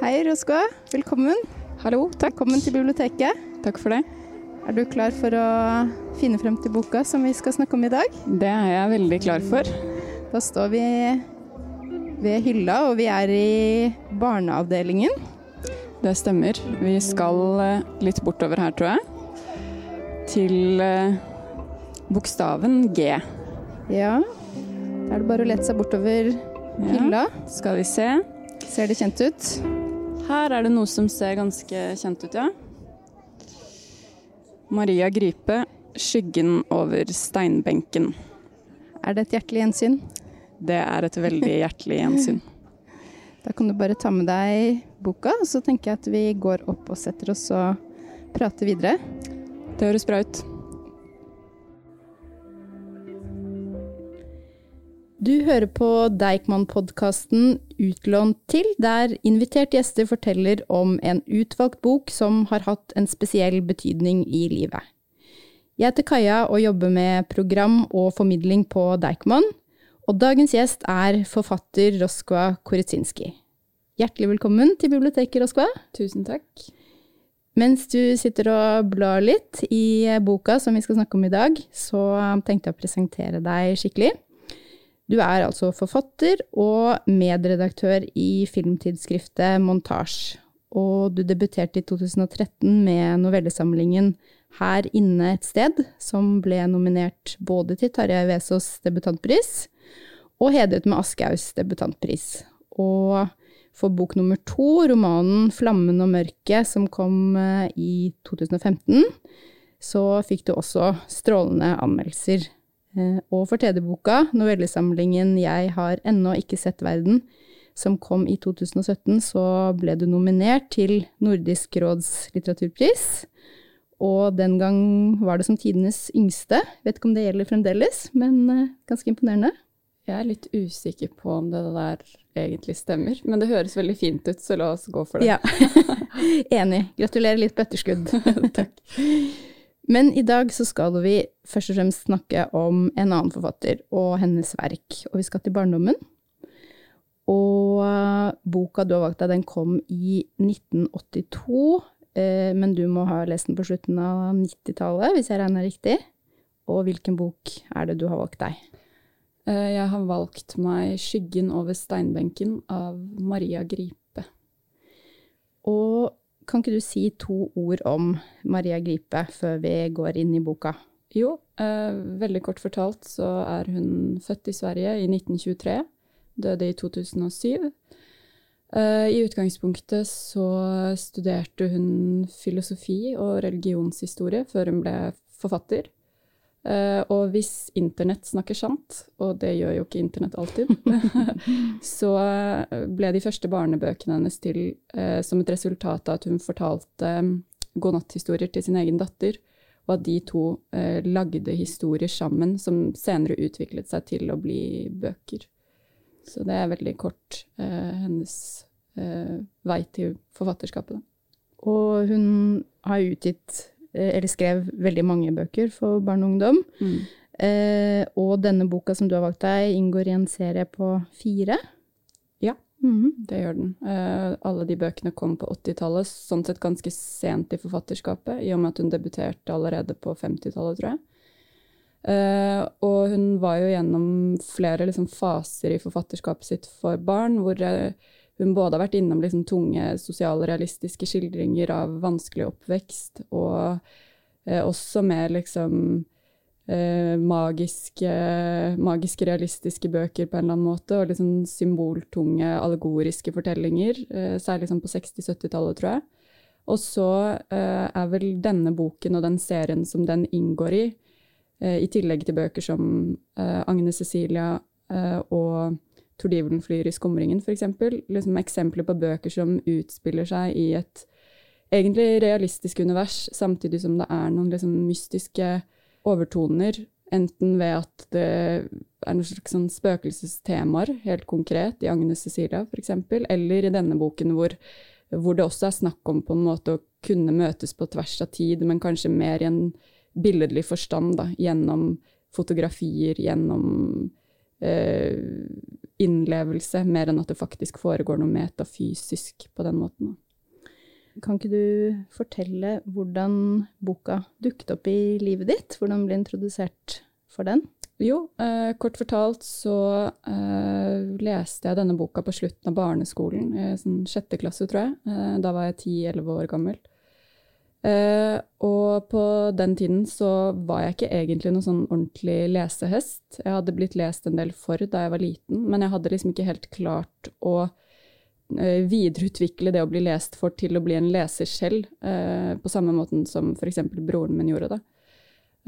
Hei, Roskå. Velkommen. Hallo, takk. Velkommen til biblioteket. Takk for det. Er du klar for å finne frem til boka som vi skal snakke om i dag? Det er jeg veldig klar for. Da står vi ved hylla, og vi er i barneavdelingen. Det stemmer. Vi skal eh, litt bortover her, tror jeg. Til eh, bokstaven G. Ja. Da er det bare å lete seg bortover Ja. hylla. Skal vi se. Ser det kjent ut? Her er det noe som ser ganske kjent ut, ja. Maria Gripe, 'Skyggen over steinbenken'. Er det et hjertelig gjensyn? Det er et veldig hjertelig gjensyn. Da kan du bare ta med deg boka, så tenker jeg at vi går opp og setter oss og prater videre. Det høres bra ut. Du hører på Deichman-podkasten Utlånt til, der invitert gjester forteller om en utvalgt bok som har hatt en spesiell betydning i livet. Jeg heter Kaja og jobber med program og formidling på Deichman, og dagens gjest er forfatter Roskva Koritsinski. Hjertelig velkommen til biblioteket, Roskva. Tusen takk. Mens du sitter og blar litt i boka som vi skal snakke om i dag, så tenkte jeg å presentere deg skikkelig. Du er altså forfatter og medredaktør i filmtidsskriftet Montasj. Og du debuterte i 2013 med novellesamlingen Her inne et sted, som ble nominert både til Tarjei Vesaas debutantpris og hedret med Aschehougs debutantpris. Og for bok nummer to, romanen Flammen og mørket, som kom eh, i 2015, så fikk du også strålende anmeldelser. Eh, Og for tredjeboka, novellesamlingen Jeg har ennå ikke sett verden, som kom i 2017, så ble du nominert til Nordisk råds litteraturpris. Og den gang var det som tidenes yngste. Vet ikke om det gjelder fremdeles, men eh, ganske imponerende. Jeg er litt usikker på om det der egentlig stemmer, men det høres veldig fint ut, så la oss gå for det. Ja, enig. Gratulerer litt på etterskudd. Takk. Men i dag så skal vi først og fremst snakke om en annen forfatter og hennes verk, og vi skal til barndommen. Og eh, boka du har valgt deg, den kom i 1982, eh, men du må ha lest den på slutten av 90-tallet, hvis jeg regner riktig. Og hvilken bok er det du har valgt deg? Eh, Jeg har valgt meg 'Skyggen over steinbenken' av Maria Gripe. Og kan ikke du si to ord om Maria Gripe før vi går inn i boka? Jo, eh, veldig kort fortalt så er hun født i Sverige i 1923, døde i 2007. Eh, I utgangspunktet så studerte hun filosofi og religionshistorie før hun ble forfatter. Eh, og hvis internett snakker sant, og det gjør jo ikke internett alltid, så eh, ble de første barnebøkene hennes til uh, som et resultat av at hun fortalte um, godnatthistorier til sin egen datter, og at de to uh, lagde historier sammen som senere utviklet seg til å bli bøker. Så det er veldig kort hennes vei til forfatterskapet. Da. Og hun har utgitt, eller skrev veldig mange bøker for barn og ungdom. Eh, og denne boka som du har valgt deg, inngår i en serie på fire. Ja. mm. Det gjør den. Eh, alle de bøkene kom på 80-tallet, sånn sett ganske sent i forfatterskapet, i og med at hun debuterte allerede på 50-tallet, tror jeg. Eh, og hun var jo gjennom flere liksom, faser i forfatterskapet sitt for barn, hvor eh, hun både har vært innom liksom, tunge sosialrealistiske skildringer av vanskelig oppvekst, og eh, også med liksom eh, magiske, magiske, realistiske bøker på en eller annen måte, og liksom symboltunge, allegoriske fortellinger, eh, særlig sånn på 60-70-tallet, tror jeg. Og så eh, er vel denne boken og den serien som den inngår i, eh, i tillegg til bøker som eh, Agne Cecilia og Tordivelen flyr i skumringen, f.eks. Liksom eksempler på bøker som utspiller seg i et egentlig realistisk univers, samtidig som det er noen liksom mystiske overtoner, enten ved at det er noen slags sånn spøkelsestemaer, helt konkret, i Agnes Cecilia f.eks., eller i denne boken hvor, hvor det også er snakk om på en måte å kunne møtes på tvers av tid, men kanskje mer i en billedlig forstand, da, gjennom fotografier, gjennom innlevelse, mer enn at det faktisk foregår noe metafysisk på den måten. Kan ikke du fortelle hvordan boka dukket opp i livet ditt? Hvordan ble introdusert for den? Jo, eh, kort fortalt så eh, leste jeg denne boka på slutten av barneskolen, i sånn sjette klasse, tror jeg. Eh, da var jeg ti-elleve år gammel. Eh, og på den tiden så var jeg ikke egentlig noen sånn ordentlig lesehest. Jeg hadde blitt lest en del for da jeg var liten, men jeg hadde liksom ikke helt klart å eh, videreutvikle det å bli lest for til å bli en leser selv, eh, på samme måten som f.eks. broren min gjorde det.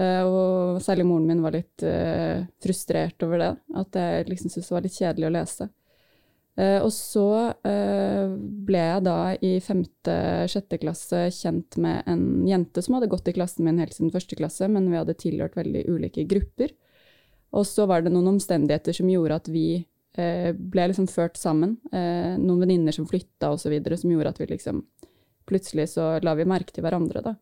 Uh, og særlig moren min var litt uh, frustrert over det, at jeg liksom syntes det var litt kjedelig å lese. Uh, og så ble jeg da i femte-sjette klasse kjent med en jente som hadde gått i klassen min helt siden første klasse, men vi hadde tilhørt veldig ulike grupper. Og så var det noen omstendigheter som gjorde at vi ble liksom ført sammen. noen venninner som flytta osv., som gjorde at vi liksom Plutselig så la vi merke til hverandre, da.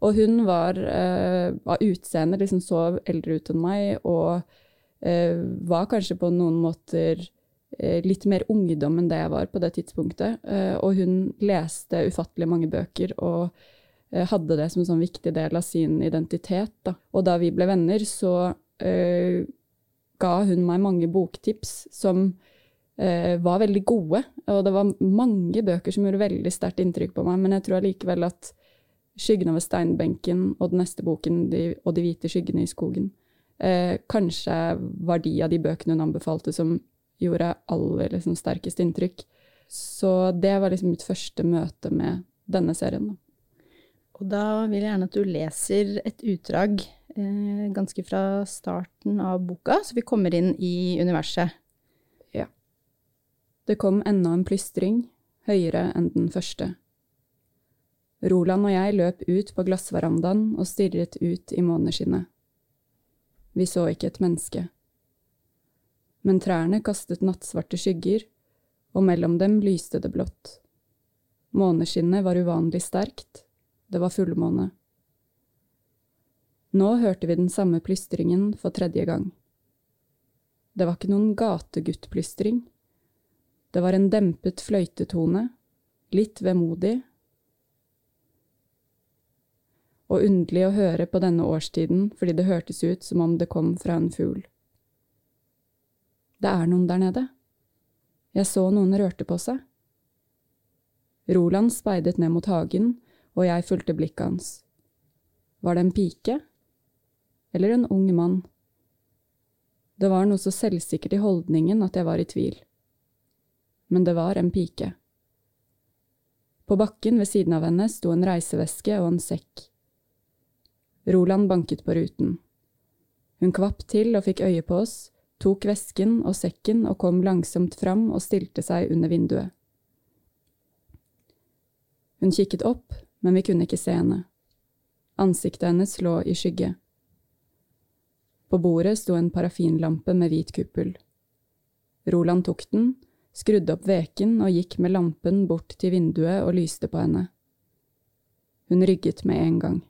Og hun var eh, av utseende liksom så eldre ut enn meg, og eh, var kanskje på noen måter eh, litt mer ungdom enn det jeg var på det tidspunktet. Eh, og hun leste ufattelig mange bøker og eh, hadde det som en sånn viktig del av sin identitet. Da. Og da vi ble venner, så uh, ga hun meg mange boktips som var veldig gode. Og det var mange bøker som gjorde veldig sterkt inntrykk på meg, men jeg tror allikevel at 'Skyggen over steinbenken' og den neste boken de, 'Og de hvite skyggene i skogen'. Eh, kanskje var de av de bøkene hun anbefalte som gjorde aller liksom, sterkest inntrykk. Så det var liksom mitt første møte med denne serien. Da. Og da vil jeg gjerne at du leser et utdrag eh, ganske fra starten av boka, så vi kommer inn i universet. Ja. Det kom enda en plystring, høyere enn den første. Roland og jeg løp ut på glassverandaen og stirret ut i måneskinnet. Vi så ikke et menneske. Men trærne kastet nattsvarte skygger, og mellom dem lyste det blått. Måneskinnet var uvanlig sterkt, det var fullmåne. Nå hørte vi den samme plystringen for tredje gang. Det var ikke noen gateguttplystring. Det var en dempet fløytetone, litt vemodig og underlig å høre på denne årstiden fordi det hørtes ut som om det kom fra en fugl. Det er noen der nede. Jeg så noen rørte på seg. Roland speidet ned mot hagen, og jeg fulgte blikket hans. Var det en pike? Eller en ung mann? Det var noe så selvsikkert i holdningen at jeg var i tvil. Men det var en pike. På bakken ved siden av henne sto en reiseveske og en sekk. Roland banket på ruten. Hun kvapp til og fikk øye på oss, tok vesken og sekken og kom langsomt fram og stilte seg under vinduet. Hun kikket opp, men vi kunne ikke se henne. Ansiktet hennes lå i skygge. På bordet sto en parafinlampe med hvit kuppel. Roland tok den, skrudde opp veken og gikk med lampen bort til vinduet og lyste på henne. Hun rygget med en gang.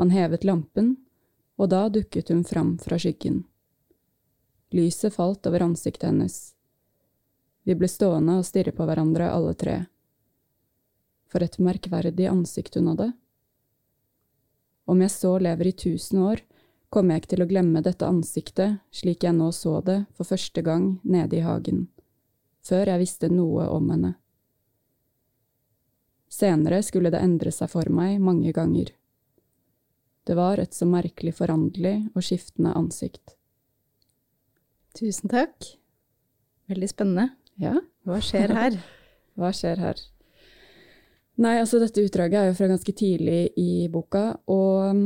Han hevet lampen, og da dukket hun fram fra skyggen. Lyset falt over ansiktet hennes. Vi ble stående og stirre på hverandre, alle tre. For et merkverdig ansikt hun hadde. Om jeg så lever i tusen år, kommer jeg ikke til å glemme dette ansiktet slik jeg nå så det for første gang nede i hagen, før jeg visste noe om henne. Senere skulle det endre seg for meg mange ganger. Det var et så merkelig foranderlig og skiftende ansikt. Tusen takk. Veldig spennende. Ja. Hva skjer her? Hva skjer her? Nei, altså dette utdraget er jo fra ganske tidlig i boka, og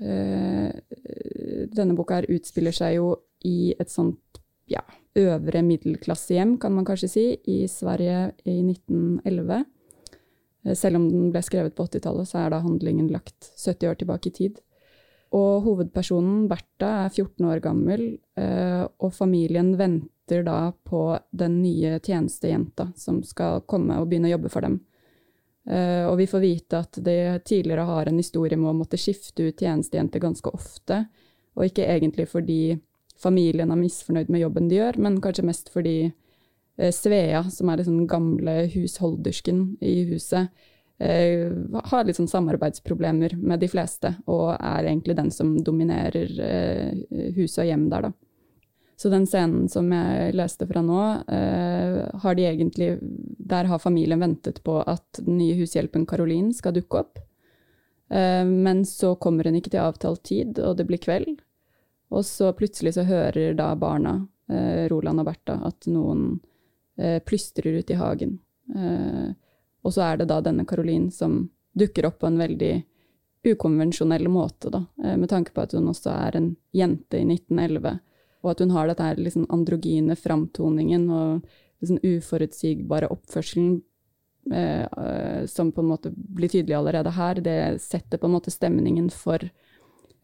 øh, denne boka her utspiller seg jo i et sånt ja, øvre middelklassehjem, kan man kanskje si, i Sverige i 1911. Eh, selv om den ble skrevet på 80-tallet, så er da handlingen lagt 70 år tilbake i tid. Og hovedpersonen, Bertha, er 14 år gammel, eh, og familien venter da på den nye tjenestejenta som skal komme og begynne å jobbe for dem. Eh, og vi får vite at de tidligere har en historie med å måtte skifte ut tjenestejenter ganske ofte, og ikke egentlig fordi familien er misfornøyd med jobben de gjør, men kanskje mest fordi eh, Svea, som er den gamle husholdersken i huset, har litt sånn samarbeidsproblemer med de fleste, og er egentlig den som dominerer eh, hus og hjem der, da. Så den scenen som jeg leste fra nå, eh, har de egentlig Der har familien ventet på at den nye hushjelpen Caroline skal dukke opp. Eh, men så kommer hun ikke til avtalt tid, og det blir kveld. Og så plutselig så hører da barna, eh, Roland og Bertha, at noen eh, plystrer ute i hagen. Og så er det da denne Caroline som dukker opp på en veldig ukonvensjonell måte, da, med tanke på at hun også er en jente i 1911, og at hun har dette her liksom androgyne framtoningen og liksom uforutsigbare oppførselen eh, som på en måte blir tydelig allerede her, det setter på en måte stemningen for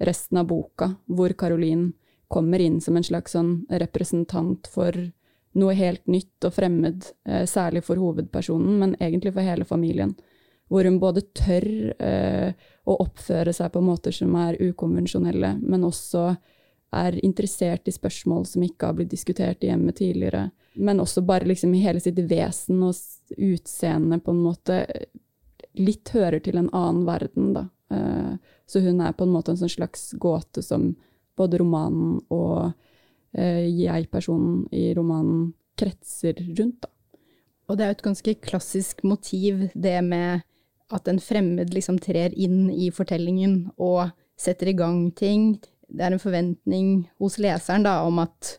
resten av boka, hvor Caroline kommer inn som en slags sånn representant for noe helt nytt og fremmed, eh, særlig for hovedpersonen, men egentlig for hele familien. Hvor hun både tør eh, å oppføre seg på måter som er ukonvensjonelle, men også er interessert i spørsmål som ikke har blitt diskutert i hjemmet tidligere. Men også bare liksom hele sitt vesen og utseende på en måte litt hører til en annen verden, da. Eh, så hun er på en måte en sånn slags gåte som både romanen og eh, jeg-personen i romanen kretser rundt, da. Og det er jo et ganske klassisk motiv, det med at en fremmed liksom trer inn i fortellingen og setter i gang ting det er en forventning hos leseren da, om at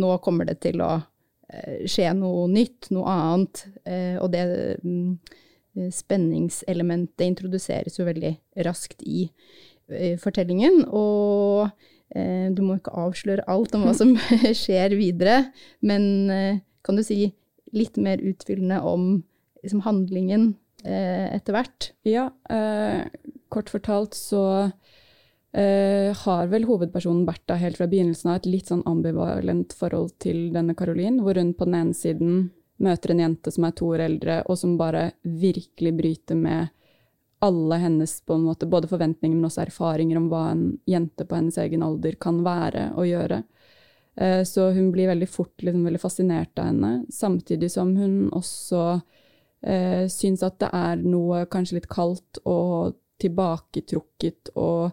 nå kommer det til å eh, skje noe nytt, noe annet. Eh, og det mm, spenningselementet introduseres jo veldig raskt i, fortellingen. Og eh, du må ikke avsløre alt om hva som skjer videre, men eh, kan du si litt mer utfyllende om liksom, handlingen eh, etter hvert? Ja, eh, kort fortalt så Uh, har vel hovedpersonen Bertha helt fra begynnelsen av et litt sånn ambivalent forhold til denne Caroline, hvor hun på den ene siden møter en jente som er to år eldre, og som bare virkelig bryter med alle hennes på en måte, både forventninger, men også erfaringer om hva en jente på hennes egen alder kan være og gjøre. Uh, så hun blir veldig fort liksom, veldig fascinert av henne, samtidig som hun også eh, syns at det er noe kanskje litt kaldt og tilbaketrukket og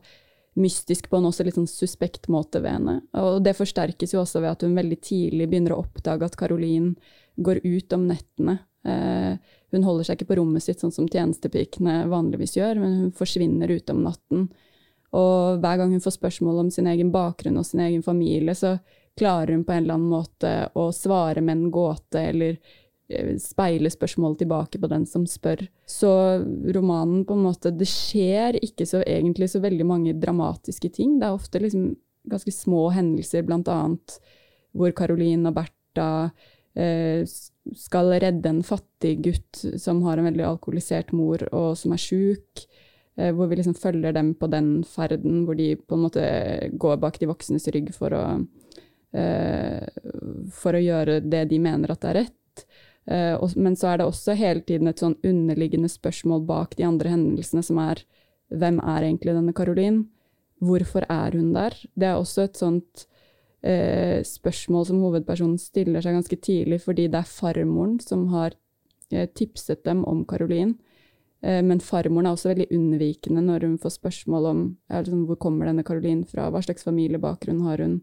mystisk på en også litt sånn suspekt måte ved henne. Og det forsterkes jo også ved at hun veldig tidlig begynner å oppdage at Caroline går ut om nettene. Eh, hun holder seg ikke på rommet sitt sånn som tjenestepikene vanligvis gjør, men hun forsvinner ute om natten. Og hver gang hun får spørsmål om sin egen bakgrunn og sin egen familie, så klarer hun på en eller annen måte å svare med en gåte eller Eh, speile spørsmålet tilbake på den som spør. Så romanen på en måte Det skjer ikke så egentlig så veldig mange dramatiske ting. Det er ofte liksom ganske små hendelser, blant annet hvor Caroline og Bertha eh, skal redde en fattig gutt som har en veldig alkoholisert mor og som er sjuk. Eh, hvor vi liksom følger dem på den ferden hvor de på en måte går bak de voksnes rygg for å, eh, for å gjøre det de mener at er rett. Uh, men så er det også hele tiden et sånn underliggende spørsmål bak de andre hendelsene, som er hvem er egentlig denne Caroline? Hvorfor er hun der? Det er også et sånt uh, spørsmål som hovedpersonen stiller seg ganske tidlig, fordi det er farmoren som har eh, tipset dem om Caroline. Men farmoren er også veldig unnvikende når hun får spørsmål om liksom, hvor kommer denne Caroline fra, hva slags familiebakgrunn har hun,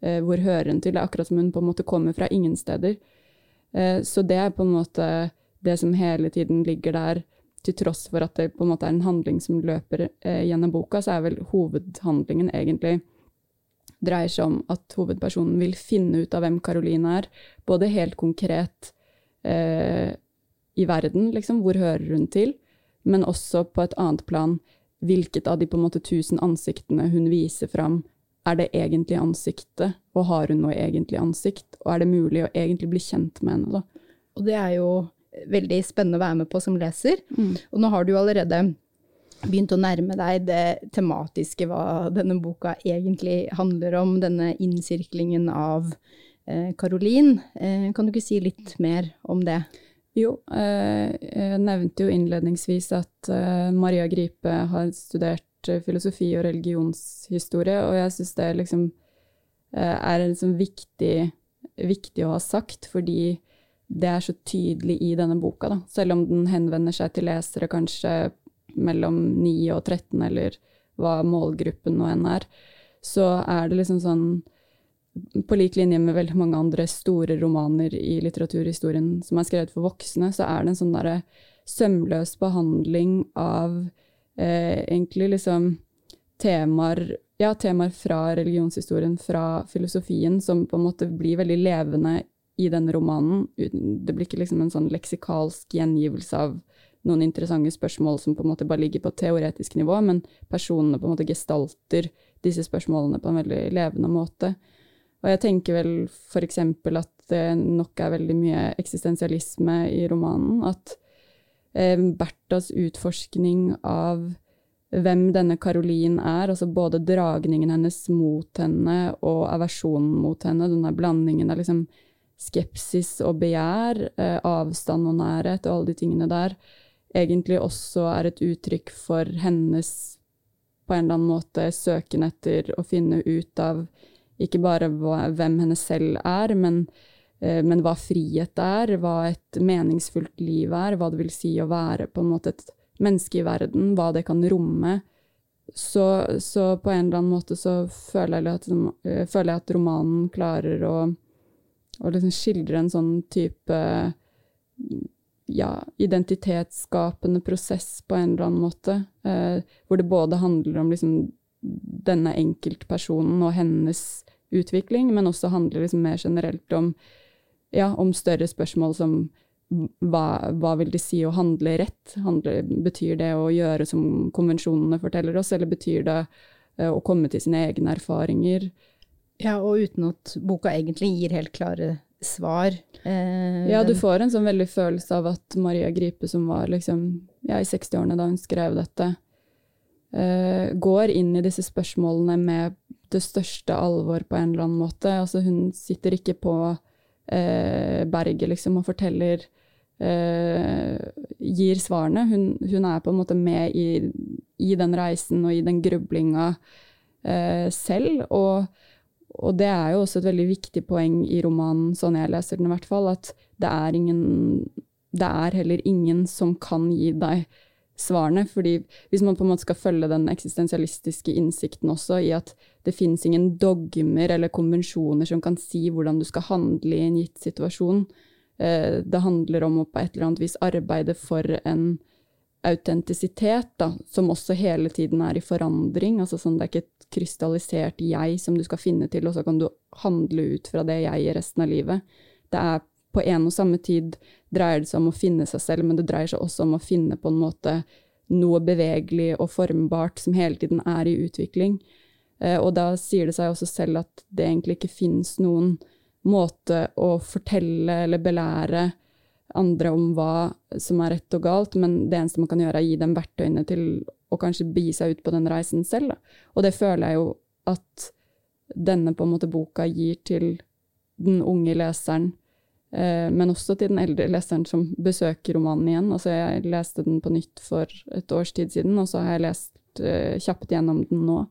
hvor hører hun til? Det er akkurat som hun på en måte kommer fra ingen steder. Eh, så det er på en måte det som hele tiden ligger der, til tross for at det på en måte er en handling som løper eh, gjennom boka, så er vel hovedhandlingen egentlig dreier seg om at hovedpersonen vil finne ut av hvem Caroline er, både helt konkret eh, i verden, liksom, hvor hører hun til, men også på et annet plan, hvilket av de på en måte tusen ansiktene hun viser fram, er det egentlig ansiktet, og har hun noe egentlig ansikt, og er det mulig å egentlig bli kjent med henne, da? Og det er jo veldig spennende å være med på som leser. Mm. Og nå har du jo allerede begynt å nærme deg det tematiske, hva denne boka egentlig handler om, denne innsirklingen av eh, Eh, kan du ikke si litt mer om det? Jo, eh, jeg nevnte jo innledningsvis at Maria Gripe har studert filosofi og religionshistorie, og jeg syns det liksom er liksom viktig, viktig å ha sagt, fordi det er så tydelig i denne boka, da. Selv om den henvender seg til lesere kanskje mellom 9 og 13, eller hva målgruppen nå enn er, så er det liksom sånn På lik linje med veldig mange andre store romaner i litteraturhistorien som er skrevet for voksne, så er det en sånn derre sømløs behandling av eh, egentlig liksom temaer ja, temaer fra religionshistorien, fra filosofien, som på en måte blir veldig levende i denne romanen. Det blir ikke liksom en sånn leksikalsk gjengivelse av noen interessante spørsmål som på en måte bare ligger på teoretisk nivå, men personene på en måte gestalter disse spørsmålene på en veldig levende måte. Og jeg tenker vel eksempel at det nok er veldig mye eksistensialisme i romanen. At eh, Berthas utforskning av hvem denne Caroline er, altså både dragningen hennes mot henne og aversjonen mot henne, denne blandingen av liksom skepsis og begjær, eh, avstand og nærhet og alle de tingene der, egentlig også er et uttrykk for hennes på en eller annen måte søken etter å finne ut av ikke bare hva, hvem henne selv er, men, eh, men hva frihet er, hva et meningsfullt liv er, hva det vil si å være på en måte et menneske i verden, hva det kan romme. Så, så på en eller annen måte så føler jeg at, eh, føler jeg at romanen klarer å, å liksom skildre en sånn type ja, identitetsskapende prosess på en eller annen måte, eh, hvor det både handler om liksom denne enkeltpersonen og hennes utvikling, men også handler liksom mer generelt om, ja, om større spørsmål som hva, hva, vil det si å handle rett? Handle, betyr det å gjøre som konvensjonene forteller oss, eller betyr det eh, å komme til sine egne erfaringer? Ja, og uten at boka egentlig gir helt klare svar. Eh, ja, du får en sånn veldig følelse av at Maria Gripe, som var liksom, ja, i 60-årene da hun skrev dette, eh, går inn i disse spørsmålene med det største alvor på en eller annen måte. Altså, hun sitter ikke på eh, berget liksom, og forteller uh, gir svarene. Hun, hun, er på en måte med i, i den reisen og i den grublinga uh, selv. Og, og, det er jo også et veldig viktig poeng i romanen, sånn jeg leser den i hvert fall, at det er ingen Det er heller ingen som kan gi deg svarene. fordi hvis man på en måte skal følge den eksistensialistiske innsikten også i at det fins ingen dogmer eller konvensjoner som kan si hvordan du skal handle i en gitt situasjon, Eh, det handler om å på et eller annet vis arbeide for en autentisitet, som også hele tiden er i forandring. altså sånn Det er ikke krystallisert jeg som du skal finne til, og så kan du handle ut fra det jeg i resten av livet. Det er på en og samme tid dreier det seg om å finne seg selv, men det dreier seg også om å finne på en måte noe bevegelig og formbart som hele tiden er i utvikling. Eh, og da sier det seg også selv at det egentlig ikke finnes noen måte å fortelle eller belære andre om hva som er rett og galt, men det eneste man kan gjøre, er å gi dem verktøyene til å kanskje begi seg ut på den reisen selv. Da. Og det føler jeg jo at denne på en måte boka gir til den unge leseren, eh, men også til den eldre leseren som besøker romanen igjen. Altså jeg leste den på nytt for et års tid siden, og så har jeg lest eh, kjapt gjennom den nå.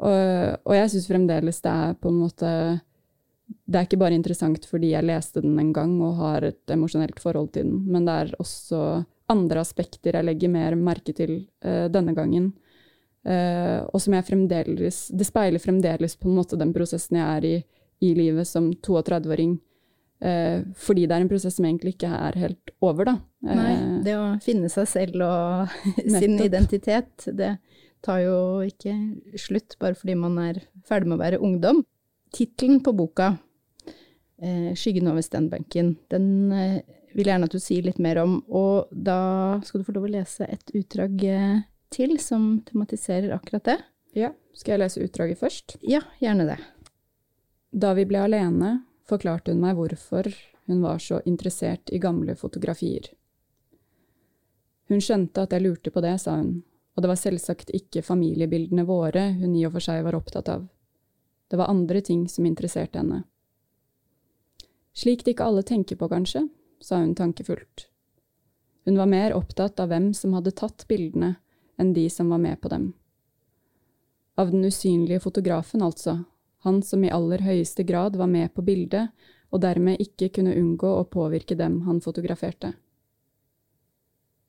Og, og jeg syns fremdeles det er på en måte det er ikke bare interessant fordi jeg leste den en gang og har et emosjonelt forhold til den, men det er også andre aspekter jeg legger mer merke til uh, denne gangen. Uh, og som jeg fremdeles Det speiler fremdeles på en måte den prosessen jeg er i i livet som 32-åring. Uh, eh, fordi det er en prosess som egentlig ikke er helt over, da. Nei, det å finne seg selv og sin identitet, det tar jo ikke slutt bare fordi man er ferdig med å være ungdom. Tittelen på boka, 'Skyggen over stenbenken', den vil gjerne at du sier litt mer om. Og da skal du få lov å lese et utdrag eh, til som tematiserer akkurat det. Ja, Skal jeg lese utdraget først? Ja, gjerne det. Da vi ble alene, forklarte hun meg hvorfor hun var så interessert i gamle fotografier. Hun skjønte at jeg lurte på det, sa hun, og det var selvsagt ikke familiebildene våre hun i og for seg var opptatt av. Det var andre ting som interesserte henne. Slik det ikke alle tenker på, kanskje, sa hun tankefullt. Hun var mer opptatt av hvem som hadde tatt bildene, enn de som var med på dem. Av den usynlige fotografen, altså, han som i aller høyeste grad var med på bildet, og dermed ikke kunne unngå å påvirke dem han fotograferte.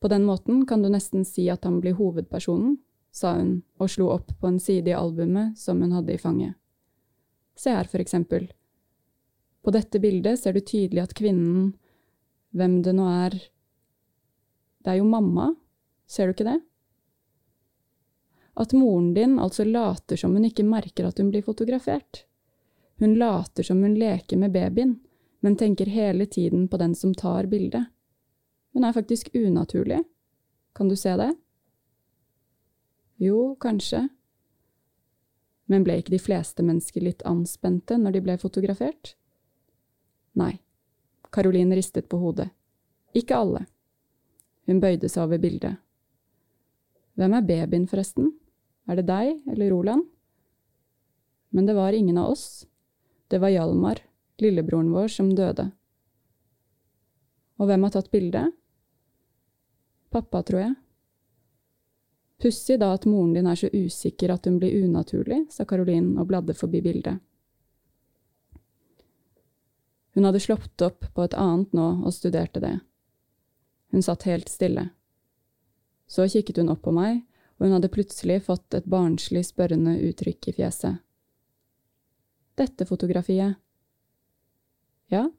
På den måten kan du nesten si at han blir hovedpersonen, sa hun og slo opp på en side i albumet som hun hadde i fanget. Se her, for eksempel. På dette bildet ser du tydelig at kvinnen, hvem det nå er, det er jo mamma, ser du ikke det? At moren din altså later som hun ikke merker at hun blir fotografert. Hun later som hun leker med babyen, men tenker hele tiden på den som tar bildet. Hun er faktisk unaturlig. Kan du se det? Jo, kanskje. Men ble ikke de fleste mennesker litt anspente når de ble fotografert? Nei. Caroline ristet på hodet. Ikke alle. Hun bøyde seg over bildet. Hvem er babyen, forresten? Er det deg eller Roland? Men det var ingen av oss. Det var Hjalmar, lillebroren vår, som døde. Og hvem har tatt bildet? Pappa, tror jeg. Pussig da at moren din er så usikker at hun blir unaturlig, sa Caroline og bladde forbi bildet. Hun hadde slått opp på et annet nå og studerte det. Hun satt helt stille. Så kikket hun opp på meg, og hun hadde plutselig fått et barnslig spørrende uttrykk i fjeset. Dette fotografiet. Ja,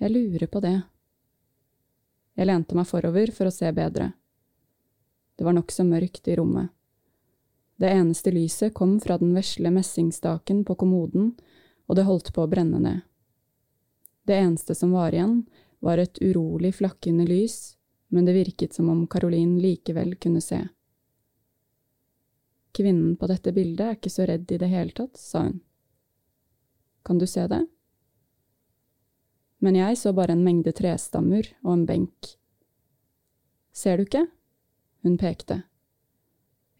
jeg lurer på det. Jeg lente meg forover for å se bedre. Det var nokså mørkt i rommet. Det eneste lyset kom fra den vesle messingstaken på kommoden, og det holdt på å brenne ned. Det eneste som var igjen, var et urolig flakkende lys, men det virket som om Caroline likevel kunne se. Kvinnen på dette bildet er ikke så redd i det hele tatt, sa hun. Kan du se det? Men jeg så bare en mengde trestammer og en benk. Ser du ikke? Hun pekte.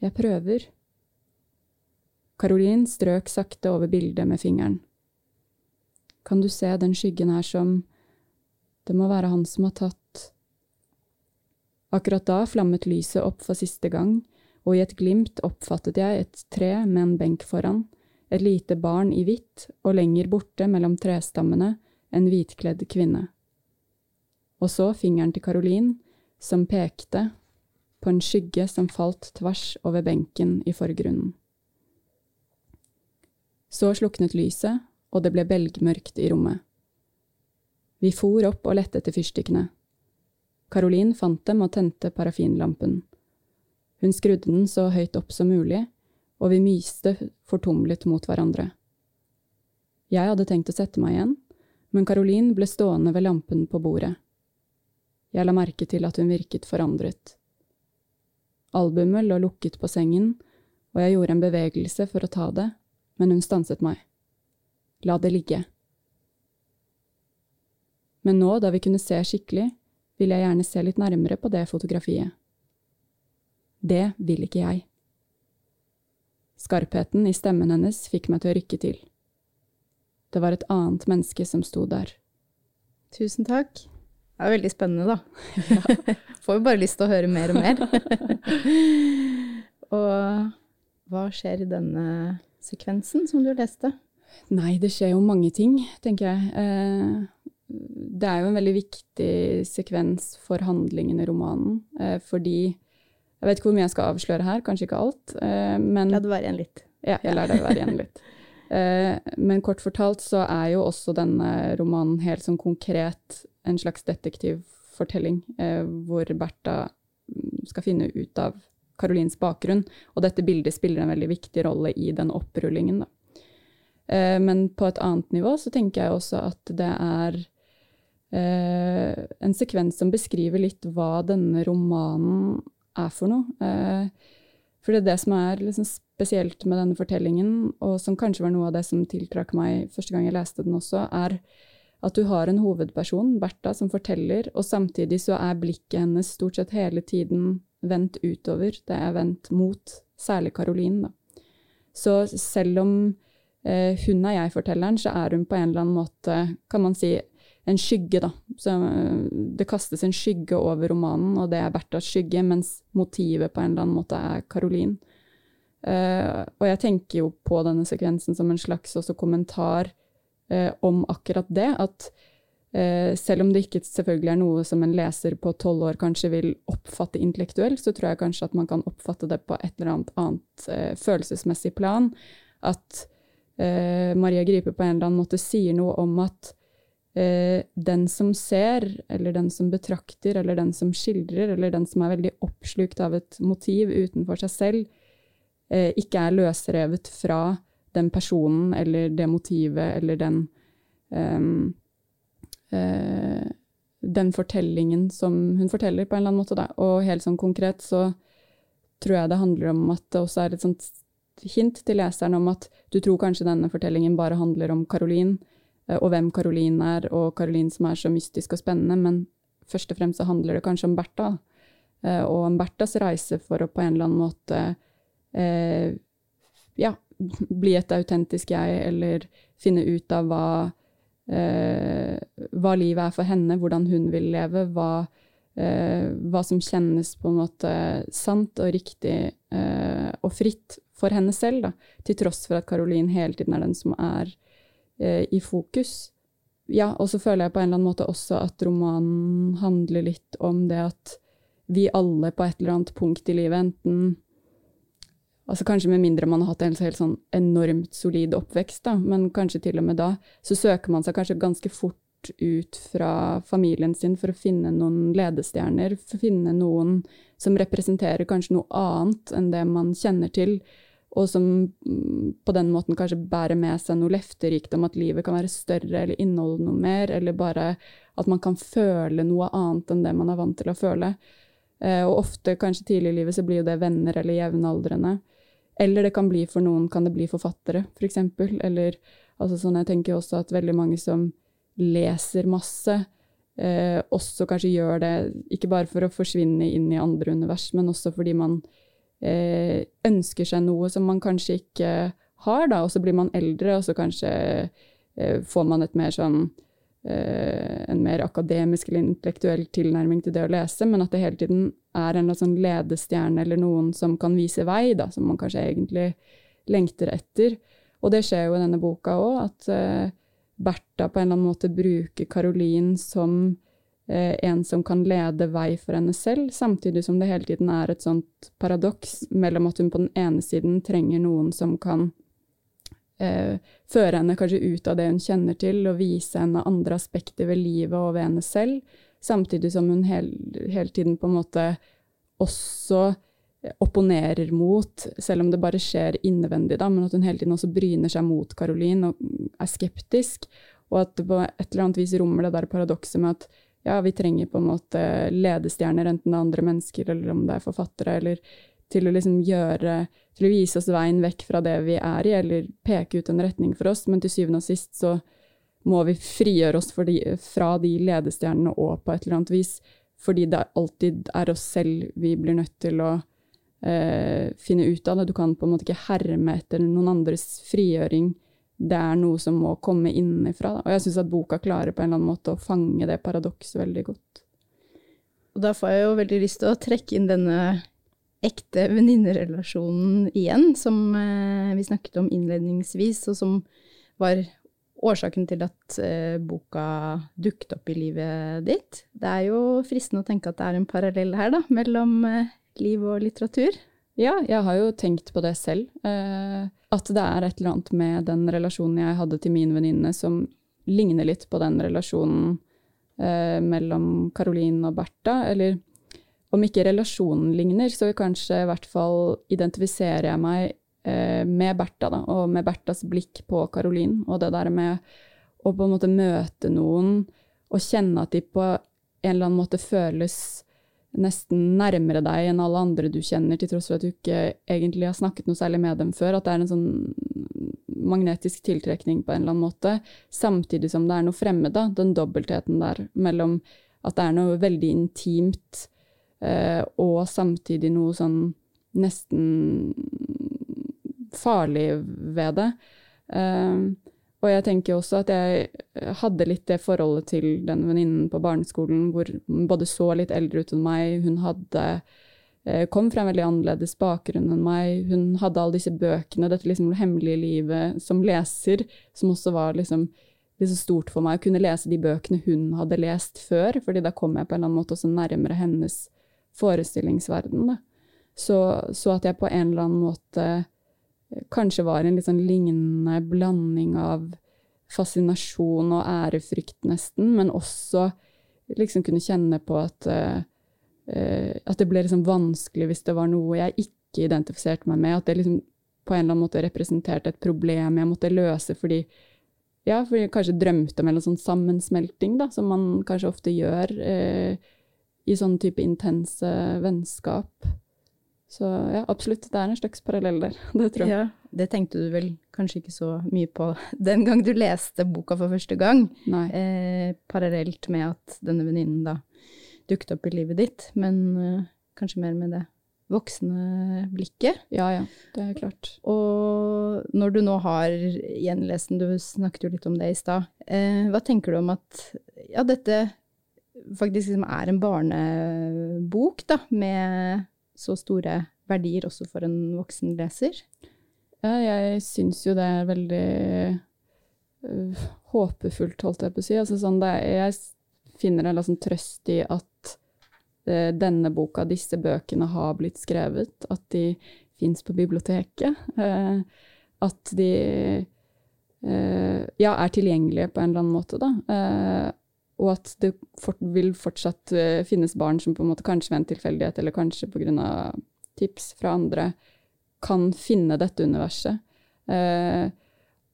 Jeg prøver. Caroline strøk sakte over bildet med fingeren. Kan du se den skyggen her som det må være han som har tatt… Akkurat da flammet lyset opp for siste gang, og i et glimt oppfattet jeg et tre med en benk foran, et lite barn i hvitt, og lenger borte mellom trestammene en hvitkledd kvinne. Og så fingeren til Caroline, som pekte på en skygge som falt tvers over benken i forgrunnen. Så sluknet lyset, og det ble belgmørkt i rommet. Vi for opp og lette etter fyrstikkene. Caroline fant dem og tente parafinlampen. Hun skrudde den så høyt opp som mulig, og vi myste fortumlet mot hverandre. Jeg hadde tenkt å sette meg igjen, men Caroline ble stående ved lampen på bordet. Jeg la merke til at hun virket forandret. Albumet lå lukket på sengen, og jeg gjorde en bevegelse for å ta det, men hun stanset meg. La det ligge. Men nå, da vi kunne se skikkelig, vil jeg gjerne se litt nærmere på det fotografiet. Det vil ikke jeg. Skarpheten i stemmen hennes fikk meg til å rykke til. Det var et annet menneske som sto der. Tusen takk. Det er veldig spennende, da. Ja. Får jo bare lyst til å høre mer og mer. og hva skjer i denne sekvensen som du leste? Nei, det skjer jo mange ting, tenker jeg. Eh, det er jo en veldig viktig sekvens for handlingen i romanen, eh, fordi Jeg vet ikke hvor mye jeg skal avsløre her, kanskje ikke alt, eh, men La det være igjen litt. Ja, jeg lar det være igjen litt. Men kort fortalt så er jo også denne romanen helt sånn konkret en slags detektivfortelling, hvor Bertha mm, skal finne ut av Karolins bakgrunn, og dette bildet spiller en veldig viktig rolle i den opprullingen, da. Men på et annet nivå så tenker jeg også at det er eh, en sekvens som beskriver litt hva denne romanen er for noe. Eh, for det er det som er liksom spesielt med denne fortellingen, og som kanskje var noe av det som tiltrakk meg første gang jeg leste den også, er at du har en hovedperson, Bertha, som forteller, og samtidig så er blikket hennes stort sett hele tiden vendt utover. Det er vendt mot særlig Caroline, da. Så selv om eh, hun er jeg-fortelleren, så er hun på en eller annen måte, kan man si, en skygge, da. Så eh, det kastes en skygge over romanen, og det er Berthas skygge, mens motivet på en eller annen måte er Caroline. Uh, og jeg tenker jo på denne sekvensen som en slags også kommentar uh, om akkurat det. At uh, selv om det ikke selvfølgelig er noe som en leser på tolv år kanskje vil oppfatte intellektuelt, så tror jeg kanskje at man kan oppfatte det på et eller annet annet følelsesmessig plan. At Maria Gripe på en eller annen måte sier noe om at den som ser, eller den som betrakter, eller den som skildrer, eller den som er veldig oppslukt av et motiv utenfor seg selv, eh, ikke er løsrevet fra den personen eller det motivet eller den um, uh, den fortellingen som hun forteller, på en eller annen måte. Da. Og helt sånn konkret så tror jeg det handler om at det også er et sånt hint til leseren om at du tror kanskje denne fortellingen bare handler om Caroline, uh, og hvem Caroline er, og Caroline som er så mystisk og spennende, men først og fremst så handler det kanskje om Bertha. Uh, og om Berthas reise for å på en eller annen måte eh, ja, bli et autentisk jeg, eller finne ut av hva, eh, hva livet er for henne, hvordan hun vil leve, hva, eh, hva som kjennes på en måte sant og riktig eh, og fritt for henne selv, da, til tross for at Caroline hele tiden er den som er eh, i fokus. Ja, og så føler jeg på en eller annen måte også at romanen handler litt om det at vi alle på et eller annet punkt i livet, enten Altså Kanskje med mindre man har hatt en helt sånn enormt solid oppvekst, da, men kanskje til og med da, så søker man seg kanskje ganske fort ut fra familien sin for å finne noen ledestjerner, for å finne noen som representerer kanskje noe annet enn det man kjenner til, og som mm, på den måten kanskje bærer med seg noe løfterikt om at livet kan være større eller inneholde noe mer, eller bare at man kan føle noe annet enn det man er vant til å føle. Eh, og ofte, kanskje tidlig i livet, så blir jo det venner eller jevnaldrende. Eller det kan bli for noen kan det bli forfattere, f.eks. For eksempel. Eller altså sånn, jeg tenker også at veldig mange som leser masse, eh, også kanskje gjør det ikke bare for å forsvinne inn i andre univers, men også fordi man eh, ønsker seg noe som man kanskje ikke har, da, og så blir man eldre, og så kanskje eh, får man et mer sånn Eh, en mer akademisk eller intellektuell tilnærming til det å lese, men at det hele tiden er en sånn ledestjerne eller noen som kan vise vei, da, som man kanskje egentlig lengter etter. Og det skjer jo i denne boka òg, at uh, Bertha på en eller annen måte bruker Caroline som eh, en som kan lede vei for henne selv, samtidig som det hele tiden er et sånt paradoks mellom at hun på den ene siden trenger noen som kan eh, føre henne kanskje ut av det hun kjenner til, og vise henne andre aspekter ved livet og ved henne selv, samtidig som hun hele, hele tiden på en måte også opponerer mot, selv om det bare skjer innvendig, da, men at hun hele tiden også bryner seg mot Caroline og er skeptisk, og at det på et eller annet vis rommer det der paradokset med at ja, vi trenger på en måte ledestjerner, enten det er andre mennesker eller om det er forfattere, eller til å liksom gjøre Til å vise oss veien vekk fra det vi er i, eller peke ut en retning for oss, men til syvende og sist så må vi frigjøre oss de, fra de ledestjernene òg, på et eller annet vis. Fordi det alltid er oss selv vi blir nødt til å eh, finne ut av det. Du kan på en måte ikke herme etter noen andres frigjøring. Det er noe som må komme innenfra. Og jeg syns at boka klarer på en eller annen måte å fange det paradokset veldig godt. Og da får jeg jo veldig lyst til å trekke inn denne ekte venninnerelasjonen igjen, som eh, vi snakket om innledningsvis, og som var årsaken til at eh, boka dukket opp i livet ditt. Det er jo fristende å tenke at det er en parallell her, da, mellom eh, liv og litteratur. Ja, jeg har jo tenkt på det selv. Eh, at det er et eller annet med den relasjonen jeg hadde til min venninne som ligner litt på den relasjonen eh, mellom Caroline og Bertha. Eller om ikke relasjonen ligner, så kanskje i hvert fall identifiserer jeg meg eh, med Bertha, da, og med Berthas blikk på Caroline. Og det der med å på en måte møte noen og kjenne at de på en eller annen måte føles nesten nærmere deg enn alle andre du kjenner, til tross for at du ikke egentlig har snakket noe særlig med dem før. At det er en sånn magnetisk tiltrekning på en eller annen måte, samtidig som det er noe fremmed, da, den dobbeltheten der mellom at det er noe veldig intimt Eh, og samtidig noe sånn nesten farlig ved det. Eh, og jeg tenker også at jeg hadde litt det forholdet til den venninnen på barneskolen hvor hun både så litt eldre ut enn meg, hun hadde eh, kom fra en veldig annerledes bakgrunn enn meg. Hun hadde alle disse bøkene, dette liksom hemmelige livet som leser, som også var liksom det så stort for meg å kunne lese de bøkene hun hadde lest før, fordi da kom jeg på en eller annen måte også nærmere hennes forestillingsverden. Så, så, at jeg på en eller annen måte eh, kanskje var en litt sånn lignende blanding av fascinasjon og ærefrykt, nesten, men også liksom kunne kjenne på at, uh, at det ble liksom vanskelig hvis det var noe jeg ikke identifiserte meg med, at det liksom på en eller annen måte representerte et problem jeg måtte løse fordi ja, for jeg kanskje drømte om en sånn sammensmelting, da, som man kanskje ofte gjør eh, i sånn type intense vennskap. Så ja, absolutt, det er en slags parallell der, det tror jeg. Ja, det tenkte du vel kanskje ikke så mye på den gang du leste boka for første gang, eh, parallelt med at denne venninnen da dukket opp i livet ditt, men eh, kanskje mer med det voksne blikket. Ja, ja, det er klart. Og når du nå har gjenlest den, du snakket jo litt om det i stad, eh, hva tenker du om at ja, dette faktisk liksom er en barnebok, da, med så store verdier også for en voksen leser? Ja, jeg syns jo det er veldig uh, håpefullt, holdt jeg på å si. Altså, sånn, er, jeg finner en sånn trøst i at Eh, denne boka, disse bøkene, har blitt skrevet, at de fins på biblioteket. Uh, at de ja, er tilgjengelige på en eller annen måte, da. Og at det vil fortsatt finnes barn som på en måte kanskje ved en tilfeldighet, eller kanskje pga. tips fra andre, kan finne dette universet.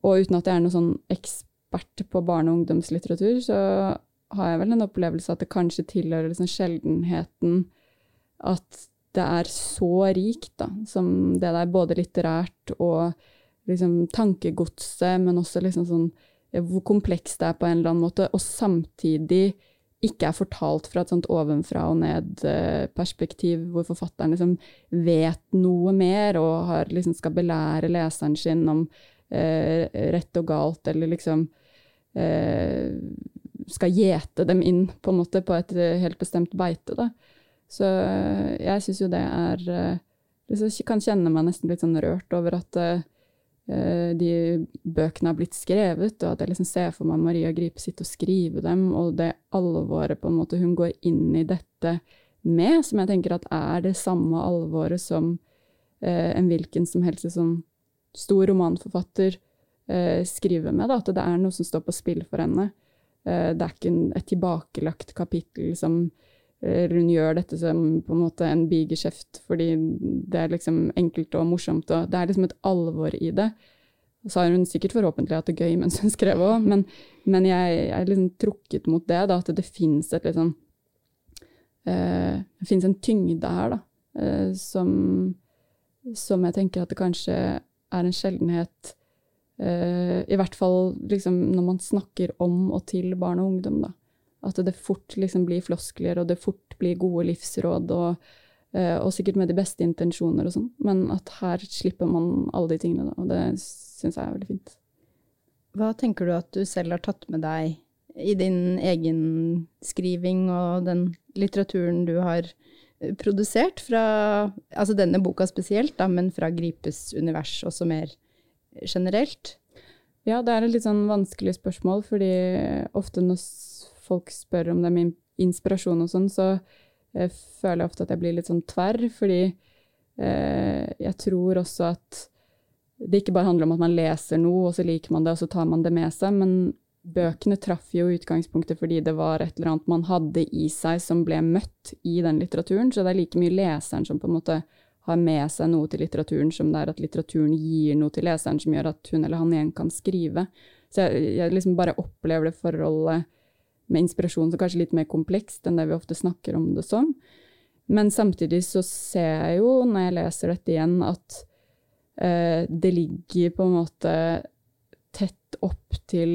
Og uten at jeg er noen sånn ekspert på barne- og ungdomslitteratur, så har jeg vel en opplevelse at det kanskje tilhører liksom sjeldenheten at det er så rikt, som det der både litterært og liksom tankegodset, men også liksom sånn hvor komplekst det er på en eller annen måte, og samtidig ikke er fortalt fra et sånt ovenfra og ned-perspektiv, hvor forfatteren liksom vet noe mer og har, liksom skal belære leseren sin om eh, rett og galt, eller liksom eh, skal gjete dem inn på en måte på et eh, helt bestemt beite. Da. Så eh, jeg syns jo det er eh, Jeg kan kjenne meg nesten litt sånn rørt over at uh, de bøkene har blitt skrevet, og at jeg liksom ser for meg Maria Gripe sitte og skrive dem, og det alvoret på en måte hun går inn i dette med, som jeg tenker at er det samme alvoret som eh, en hvilken som helst sånn stor romanforfatter eh, skriver med. Da, at det er noe som står på spill for henne. Eh, det er ikke et tilbakelagt kapittel som eh, hun gjør dette som på en måte en bigeskjeft fordi det er liksom enkelt og morsomt. Og det er liksom et alvor i det. Så har hun sikkert forhåpentlig hatt det gøy mens hun skrev òg, men, men, jeg er liksom trukket mot det, da, at det fins et liksom uh, Det fins en tyngde her, da, uh, som, som jeg tenker at det kanskje er en sjeldenhet Uh, I hvert fall liksom, når man snakker om og til barn og ungdom. Da. At det fort liksom, blir floskler, og det fort blir gode livsråd, og, uh, og sikkert med de beste intensjoner og sånn. Men at her slipper man alle de tingene, da, og det syns jeg er veldig fint. Hva tenker du at du selv har tatt med deg i din egen skriving og den litteraturen du har eh, produsert fra altså denne boka spesielt, da, men fra Gripes univers også mer generelt? Ja, det er et litt sånn vanskelig spørsmål, fordi ofte når folk spør om det med inspirasjon og sånn, så jeg føler jeg ofte at jeg blir litt sånn tverr, fordi eh, jeg tror også at det ikke bare handler om at man leser noe, og så liker man det, og så tar man det med seg, men bøkene traff jo utgangspunktet fordi det var et eller annet man hadde i seg som ble møtt i den litteraturen, så det er like mye leseren som på en måte har med seg noe til litteraturen, som det er at litteraturen gir noe til leseren som gjør at hun eller han igjen kan skrive. Så jeg, jeg liksom bare opplever det forholdet med inspirasjon som kanskje litt mer komplekst enn det vi ofte snakker om det som. Men samtidig så ser jeg jo, når jeg leser dette igjen, at eh, det ligger på en måte tett opp til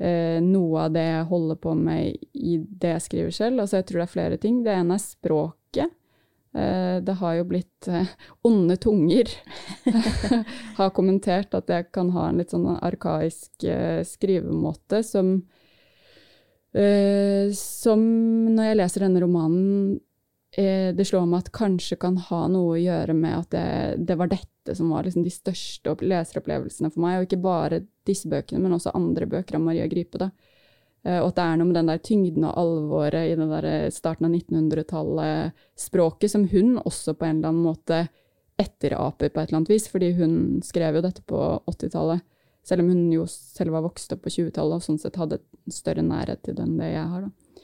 eh, noe av det jeg holder på med i det jeg skriver selv. Altså jeg tror det er flere ting. Det ene er språket. Eh, det har jo blitt eh, onde tunger har kommentert at jeg kan ha en litt sånn arkaisk eh, skrivemåte som Som når jeg leser denne romanen, eh, det slår meg at kanskje kan ha noe å gjøre med at det, det var dette som var liksom de største leseropplevelsene for meg, og ikke bare disse bøkene, men også andre bøker av Maria Gripe. da. Eh, og at det er noe med den der tyngden og alvoret i den der starten av 1900-tallet-språket som hun også på en eller annen måte etteraper på et eller annet vis, fordi hun skrev jo dette på 80-tallet. Selv om hun jo selv var vokst opp på 20-tallet og sånn sett hadde større nærhet til den det jeg har. da.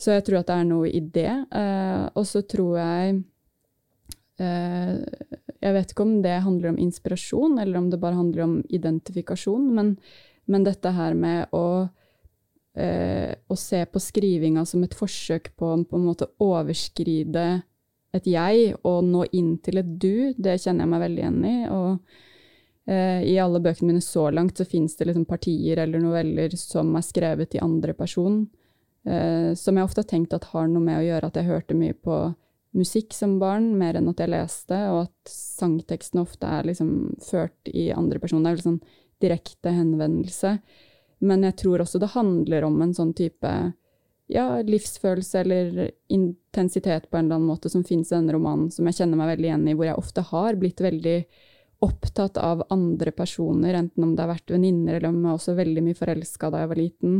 Så jeg tror at det er noe i det. Eh, og så tror jeg eh, Jeg vet ikke om det handler om inspirasjon, eller om det bare handler om identifikasjon, men, men dette her med å eh, å se på skrivinga som et forsøk på, på en måte overskride et jeg og nå inn til et du, det kjenner jeg meg veldig igjen i. Og i alle bøkene mine så langt så fins det liksom partier eller noveller som er skrevet i andre person, eh, som jeg ofte har tenkt at har noe med å gjøre at jeg hørte mye på musikk som barn, mer enn at jeg leste, og at sangteksten ofte er liksom ført i andre person. Det er vel sånn direkte henvendelse. Men jeg tror også det handler om en sånn type ja, livsfølelse eller intensitet på en eller annen måte som fins i denne romanen, som jeg kjenner meg veldig igjen i, hvor jeg ofte har blitt veldig opptatt av andre personer, enten om det har vært venninner eller om jeg var også veldig mye forelska da jeg var liten.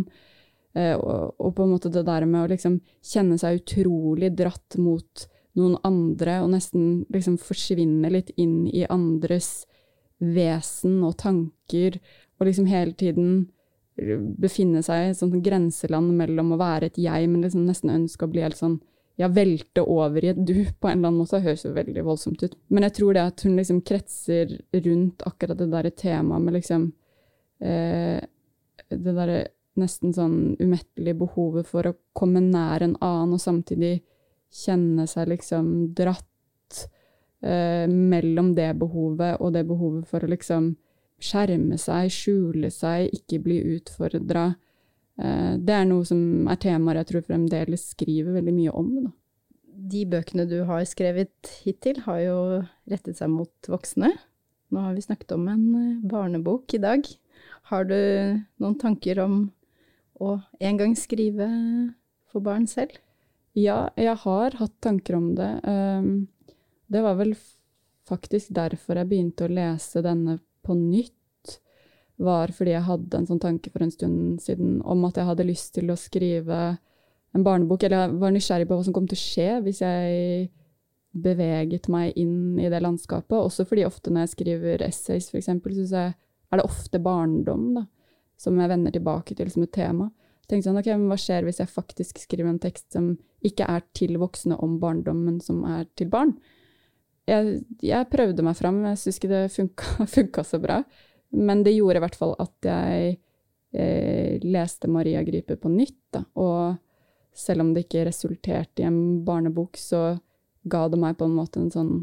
Eh, og, på en måte det der med å liksom kjenne seg utrolig dratt mot noen andre, og nesten liksom forsvinne litt inn i andres vesen og tanker, og liksom hele tiden befinne seg i et sånt grenseland mellom å være et jeg, men liksom nesten ønske å bli helt sånn ja, velte over i et du, på en eller annen måte. Det høres jo veldig voldsomt ut. Men jeg tror det at hun liksom kretser rundt akkurat det derre temaet med liksom eh, Det derre nesten sånn umettelige behovet for å komme nær en annen, og samtidig kjenne seg liksom dratt eh, mellom det behovet og det behovet for å liksom skjerme seg, skjule seg, ikke bli utfordra. Eh, det er noe som er temaer jeg tror fremdeles skriver veldig mye om. Da. De bøkene du har skrevet hittil, har jo rettet seg mot voksne. Nå har vi snakket om en eh, barnebok i dag. Har du noen tanker om å en gang skrive for barn selv? Ja, jeg har hatt tanker om det. Ehm, det var vel faktisk derfor jeg begynte å lese denne på nytt, var fordi jeg hadde en sånn tanke for en stund siden om at jeg hadde lyst til å skrive en barnebok, eller jeg var nysgjerrig på hva som kom til å skje hvis jeg beveget meg inn i det landskapet. Også fordi ofte når jeg skriver essays, f.eks., så er det ofte barndom da, som jeg vender tilbake til som et tema. Tenkte sånn, ok, men Hva skjer hvis jeg faktisk skriver en tekst som ikke er til voksne om barndom, men som er til barn? jeg, jeg, prøvde meg fram, jeg syns ikke det funka, funka, så bra. Men det gjorde i hvert fall at jeg eh, leste Maria Gripe på nytt. Da. Og selv om det ikke resulterte i en barnebok, så ga det meg på en måte en sånn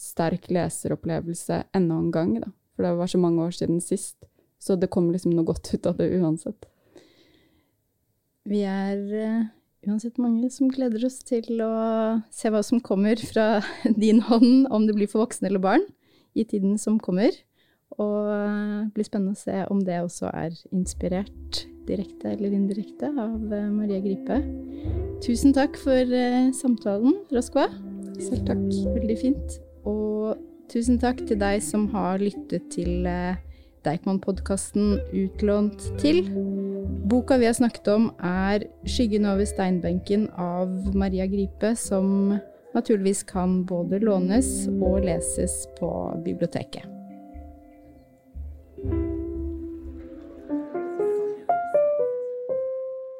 sterk leseropplevelse enda en gang. Da. For det var så mange år siden sist. Så det kom liksom noe godt ut av det uansett. Vi er uh, uansett mange som gleder oss til å se hva som kommer fra din hånd, om det blir for voksne eller barn, i tiden som kommer. Og det blir spennende å se om det også er inspirert direkte eller indirekte av eh, Maria Gripe. Tusen takk for eh, samtalen, Roskva. Selv takk. Veldig fint. Og tusen takk til deg som har lyttet til eh, Deichman-podkasten Utlånt til. Boka vi har snakket om, er 'Skyggen over steinbenken' av Maria Gripe, som naturligvis kan både lånes og leses på biblioteket.